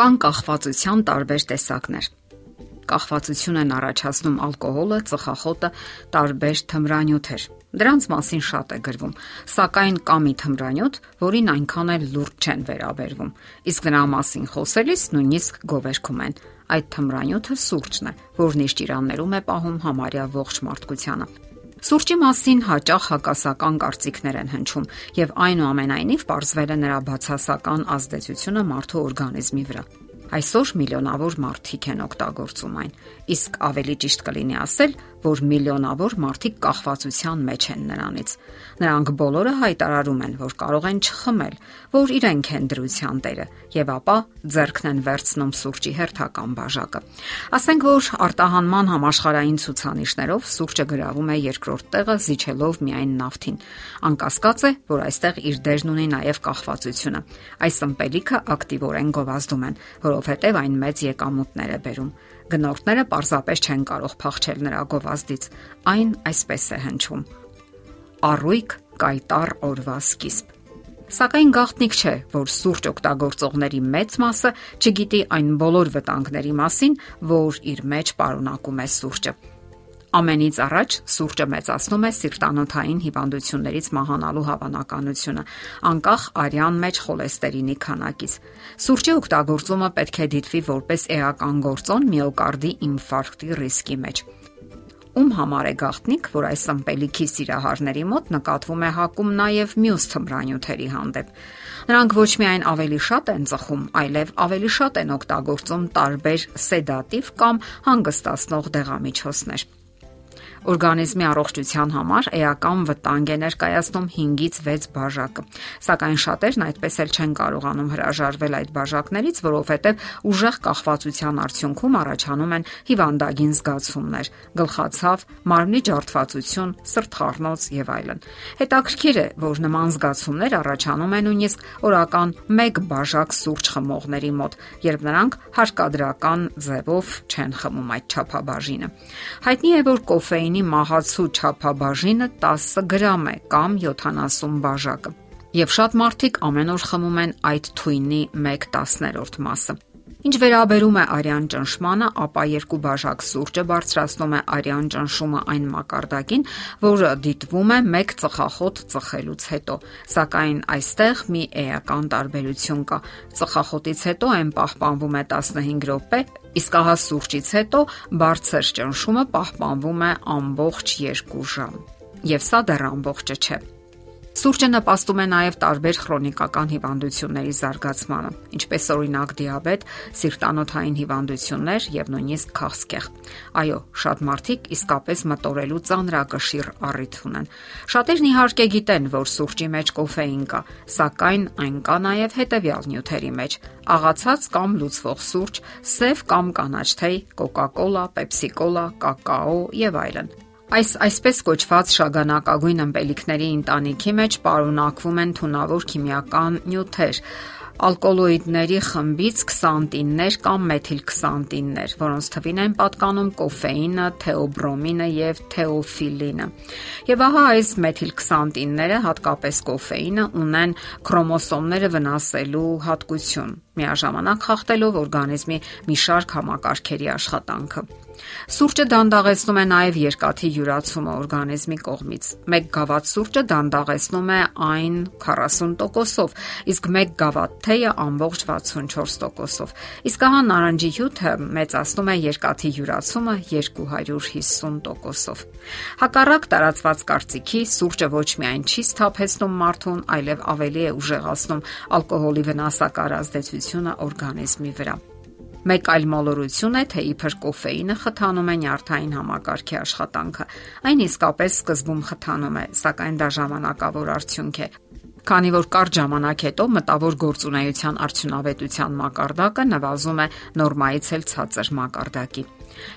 Կան կախվածության տարբեր տեսակներ։ Կախվածություն են առաջացնում ալկոհոլը, ծխախոտը, տարբեր թմրանյութեր։ Դրանց մասին շատ է գրվում, սակայն կա մի թմրանյութ, որին այնքան էլ լուրջ չեն վերաբերվում։ Իսկ դրա մասին խոսելիս նույնիսկ գովերքում են։ Այդ թմրանյութը սուրճն է, որն իր ճիրաններում է պահում համարյա ողջ մարդկությանը։ Սուրճի մասին հաճախ հակասական կարծիքներ են հնչում, եւ այնուամենայնիվ ողջվել է նրա բացասական ազդեցությունը մարդու օրգանիզմի վրա։ Այսօր միլիոնավոր մարդիկ են օգտագործում այն, իսկ ավելի ճիշտ կլինի ասել, որ միլիոնավոր մարդիկ կախվածության մեջ են նրանից։ Նրանք բոլորը հայտարարում են, որ կարող են չխմել, որ իրենք են դրության տերը, եւ ապա ձեռքն են վերցնում սուրճի հերթական բաժակը։ Ասենք որ արտահանման համաշխարային ցուցանիշներով սուրճը գրավում է երկրորդ տեղը, զիջելով միայն նավթին։ Անկասկած է, որ այստեղ իր դերն ունի նաեւ կախվածությունը։ Այս ըմպելիքը ակտիվորեն գովազդում են, որովհետեւ այն մեծ եկամուտներ է բերում։ Գնորդները պարզապես չեն կարող փախչել նրա գովազդից։ Այն այսպես է հնչում. Առույգ կայտար օրվա սկիզբ։ Սակայն գաղտնիք չէ, որ սուրճ օգտագործողների մեծ մասը չգիտի այն բոլոր վտանգների մասին, որ իր մեջ պարունակում է սուրճը։ Ամենից առաջ սուրճը մեծացնում է սիրտանոթային հիվանդություններից մահանալու հավանականությունը, անկախ արյան մեջ խոլեստերինի քանակից։ Սուրճի օգտագործումը պետք է դիտվի որպես էական գործոն միոկարդի ինֆարկտի ռիսկի մեջ ում համար է գաղտնիք, որ այս ըմպելիքի սիրահարների մոտ նկատվում է հակում նաև մյուս թմրանյութերի հանդեպ։ Նրանք ոչ միայն ավելի շատ են ծխում, այլև ավելի շատ են օգտագործում տարբեր սեդատիվ կամ հանգստացնող դեղամիջոցներ։ Օրգանիզմի առողջության համար էական վտանգ է ներկայացնում 5-ից 6 բաժակը։ Սակայն շատերն այդպես էլ չեն կարողանում հրաժարվել այդ բաժակներից, որովհետև ուժեղ կախվածության արդյունքում առաջանում են հիվանդագին զգացումներ, գլխացավ, մարմնի ջարդվածություն, սրտխառնոց եւ այլն։ Հետաքրքիր է, որ նման զգացումներ առաջանում են նույնիսկ օրական 1 բաժակ սուրճ խմողների մոտ, երբ նրանք հարկադրական ձևով չեն խմում այդ չափաբաժինը։ Հայտնի է, որ կոֆեին կոֆեինի մահացու չափաբաժինը 10 գրամ է կամ 70 բաժակը։ Եվ շատ մարդիկ ամեն օր խմում են այդ թույնի 1/10-րդ մասը։ Ինչ վերաբերում է արյան ճնշմանը, ապա երկու բաժակ սուրճը բարձրացնում է արյան ճնշումը այն մակարդակին, որը դիտվում է 1 ծխախոտ ծխելուց հետո։ Սակայն այստեղ մի էական տարբերություն կա։ Ծխախոտից հետո այն պահպանվում է 15 րոպե, իսկ ահա սուրճից հետո բարձր ճնշումը պահպանվում է ամբողջ 2 ժամ։ Եվ սա դեռ ամբողջը չէ։ Սուրճը նպաստում է նաև տարբեր քրոնիկական հիվանդությունների զարգացմանը, ինչպես օրինակ դիաբետ, սիրտանոթային հիվանդություններ եւ նույնիսկ քաղցկեղ։ Այո, շատ մարդիկ իսկապես մտորելու ծանրակշիռ առիթ ունեն։ Շատերն իհարկե գիտեն, որ սուրճի մեջ կոֆեին կա, սակայն այն կա նաև հետևյալ նյութերի մեջ՝ աղացած կամ լուծվող սուրճ, սև կամ կանաչ թեյ, կոկա-կոլա, պեպսի-կոլա, կակաո եւ այլն։ Այս այսպես կոչված շագանակագույն ըմպելիքների ընտանիքի մեջ պարունակվում են թունավոր քիմիական նյութեր, ալկոլոիդների խմբից քսանտիններ կամ մեթիլքսանտիններ, որոնց թվին են պատկանում կոֆեինը, թեոբրոմինը եւ թեոֆիլինը։ Եվ ահա այս մեթիլքսանտինները, հատկապես կոֆեինը, ունեն քրոմոսոմները վնասելու հատկություն, միաժամանակ խախտելով օրգանիզմի մի շարք համակարգերի աշխատանքը։ Սուրճը դանդաղեցնում է նաև երկաթի յուրացումը օրգանիզմի կողմից։ 1 գավաթ սուրճը դանդաղեցնում է այն 40%-ով, իսկ 1 գավաթ թեյը ամբողջ 64%-ով։ Իսկ ահա նարնջի հյութը մեծացնում է երկաթի յուրացումը 250%-ով։ Հակառակ տարածված կարծիքի սուրճը ոչ միայն չի սթափեցնում մարդուն, այլև ավելի է ուժեղացնում ալկոհոլի վնասակար ազդեցությունը օրգանիզմի վրա։ Մեկ այլ մոլորություն է, թե իբր կոֆեինը խթանում է նյարդային համակարգի աշխատանքը։ Այն իսկապես սկզբում խթանում է, սակայն դա ժամանակավոր արդյունք է։ Քանի որ կարճ ժամանակ հետո մտավոր գործունեության արդյունավետության մակարդակը նվազում է նորմայից էլ ցածր մակարդակի։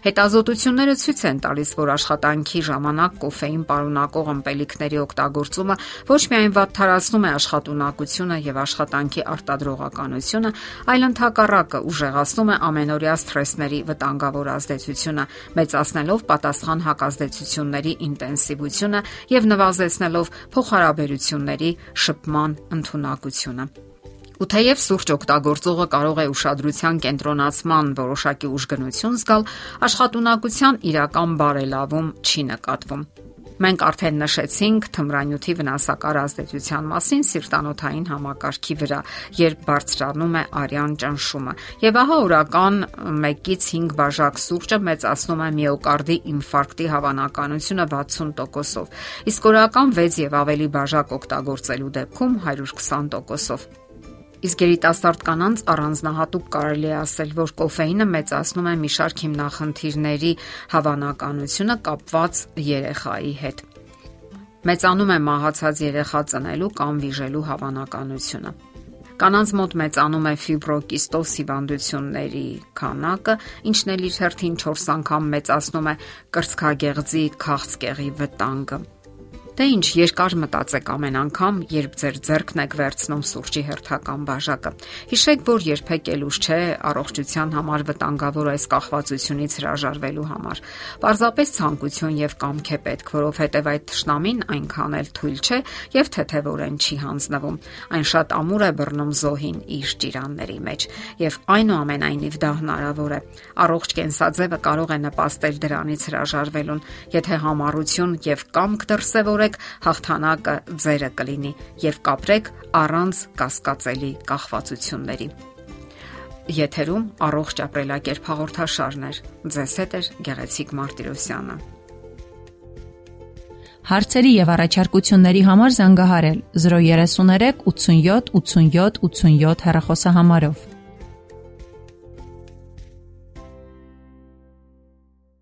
Հետազոտությունները ցույց են տալիս, որ աշխատանքի ժամանակ կոֆեին պարունակող ըմպելիքների օգտագործումը ոչ միայն վատթարացնում է աշխատունակությունը եւ աշխատանքի արտադրողականությունը, այլ ընդհակառակը ուժեղացնում է ամենօրյա սթրեսների վտանգավոր ազդեցությունը, մեծացնելով պատասխան հակազդեցությունների ինտենսիվությունը եւ նվազեցնելով փոխհարաբերությունների շփման ընդունակությունը։ Ու թեև սուրճ օգտագործողը կարող է ուշադրության կենտրոնացման որոշակի ուժգնություն զգալ, աշխատունակության իրական բարելավում չի նկատվում։ Մենք արդեն նշեցինք թմրանյութի վնասակար ազդեցության մասին սիրտանոթային համակարգի վրա, երբ բարձրանում է արյան ճնշումը։ Եվ ահա օրական 1-ից 5 բաժակ սուրճը մեծացնում է միոկարդի ինֆարկտի հավանականությունը 60%-ով, իսկ օրական 6 եւ ավելի բաժակ օգտագործելու դեպքում 120%-ով։ Իսկ երիտասարդ կանանց առանձնահատուկ կարելի է ասել, որ կոֆեինը մեծացնում է մի շարք հիմնախնդիրների հավանականությունը կապված երեխայի հետ։ Մեծանում է մահացած երեխա ծնելու կամ վիժելու հավանականությունը։ Կանանց մոտ մեծանում է ֆիբրոկիստոզ հիվանդությունների քանակը, ինչն էլ իր հերթին 4 անգամ մեծացնում է կրծքագեղձի քաղցկեղի վտանգը։ Դե ինչ, երկար մտածեք ամեն անգամ, երբ ձեր ձեռքն եք վերցնում սուրճի հերթական բաժակը։ Հիշեք, որ երբեք ելուշ չէ առողջության համար վտանգավոր այս կախվածությունից հրաժարվելու համար։ Պարզապես ցանկություն եւ կամք է պետք, որովհետեւ այդ ճշնամին այնքան էլ թույլ չէ եւ թեթեվորեն չի հանձնվում։ Այն շատ ամուր է բռնում զոհին իր ճիրանների մեջ եւ այնուամենայնիվ դա հնարավոր է։ Առողջ կենսաձևը կարող է նպաստել դրանից հրաժարվելուն, եթե համառություն եւ կամք դրսեւոր կիրառեք, հաղթանակը ձերը կլինի եւ կապրեք առանց կասկածելի կախվածությունների։ Եթերում առողջ ապրելակերպ հաղորդաշարն է։ Ձեզ հետ է Գեղեցիկ Մարտիրոսյանը։ Հարցերի եւ առաջարկությունների համար զանգահարել 033 87 87 87 հեռախոսահամարով։